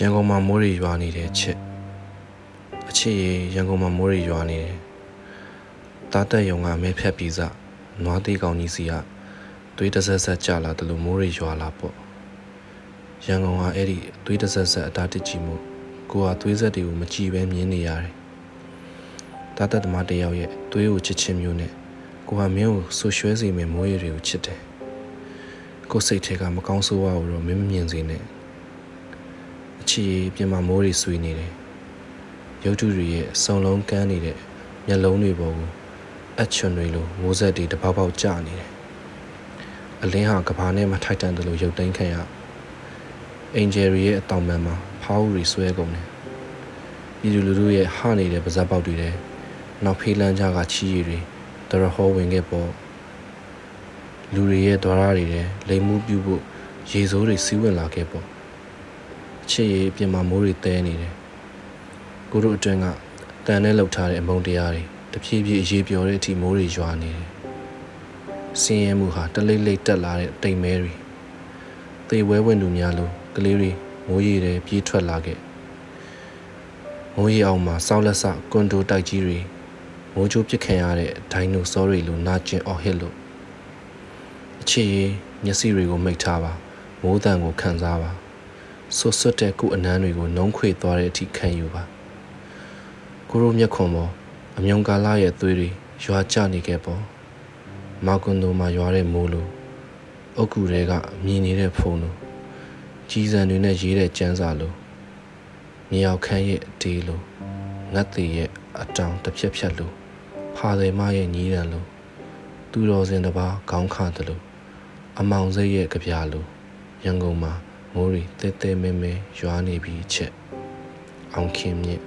ရန်ကုန်မှာမိုးရီရွာနေတယ်ချစ်အချစ်ရေရန်ကုန်မှာမိုးရီရွာနေတယ်တားတက်ယုံကမဲဖြတ်ပြီးစနွားသေးကောင်ကြီးစီကသွေးတစ်ဆက်ဆက်ကြလာတယ်လို့မိုးရီရွာလာပေါ့ရန်ကုန်ကအဲ့ဒီသွေးတစ်ဆက်ဆက်အတားတစ်ကြီးမှုကိုကသွေးဆက်တွေကိုမကြည့်ပဲမြင်နေရတယ်တားတက်သမားတစ်ယောက်ရဲ့သွေးကိုချစ်ချင်းမျိုးနဲ့ကိုကမင်းကိုဆူရွှဲစီမယ်မိုးရီတွေကိုချစ်တယ်ကိုစိတ်ထဲကမကောင်းဆိုးဝါးကိုတော့မင်းမမြင်စေနဲ့အ ချီပြင်မာမိုးတွေဆွေးနေတယ်ရုပ်တုတွေရဲ့စုံလုံးကန်းနေတဲ့မျက်လုံးတွေပေါ်ကိုအချွန်တွေလိုမိုးဆက်တွေတပေါက်ပေါက်ကျနေတယ်အလင်းဟာကဘာနဲ့မထိုက်တန်တယ်လို့ရုပ်သိမ်းခံရအင်ဂျယ်ရီရဲ့အတောင်ပံမှာဖောက်ရီဆွဲကုန်တယ်ပြည်သူလူထုရဲ့ဟနေတဲ့ပါဇက်ပေါက်တွေထဲနောက်ဖေးလန်းကြကချီးရည်တွေတရဟောဝင်ခဲ့ပေါ်လူတွေရဲ့ဒွါရတွေထဲလိမ်မှုပြုဖို့ရေစိုးတွေစီးဝင်လာခဲ့ပေါ် ချစ်ရေးပြင်မာမိုးတွေတဲနေတယ်ကိုတို့အတွင်းကတန်နဲ့လှုပ်ထားတဲ့အမုံတရားတွေတဖြည်းဖြည်းအရေးပြောတဲ့အထိမိုးတွေရွာနေတယ်စင်းရဲမှုဟာတလိမ့်လိမ့်တက်လာတဲ့တိမ်မဲတွေသေဝဲဝင်လူများလိုကလေးတွေမိုးရေတွေပြေးထွက်လာခဲ့မိုးရေအောင်မှာစောက်လက်ဆကွန်ဒိုတိုက်ကြီးတွေမိုးချိုးပစ်ခံရတဲ့ဒိုင်နိုဆောတွေလိုနာကျင်အော်ဟစ်လို့အချစ်ရေးမျက်စိတွေကိုမိတ်ထားပါမိုးတန်ကိုခံစားပါ ဆွတ်ဆွတ်တဲ့ကိုယ်အနမ်းတွေကိုနှုံးခွေသွားတဲ့အထိခံယူပါကိုရိုမျက်ခွန်ပေါ်အမြုံကာလရဲ့သွေးတွေရွာကျနေခဲ့ပေါ်မာကွန်ဒိုမှာရွာတဲ့မိုးလိုအုတ်ကူတွေကမြင်နေတဲ့ဖုံလိုကြီးစံတွေနဲ့ရေးတဲ့ကျန်းစာလိုမြေရောက်ခန်းရဲ့အတေးလိုငတ်သေးရဲ့အတောင်တစ်ဖြက်ဖြက်လိုဖာတယ်မရဲ့ညီးတံလိုသူတော်စင်တစ်ပါးခေါင်းခတယ်လိုအမောင်စိတ်ရဲ့ကြပြလိုရန်ကုန်မှာ မိုးရီတဲတဲမဲမဲရွာနေပြီးချက်အောင်ခင်မြင့်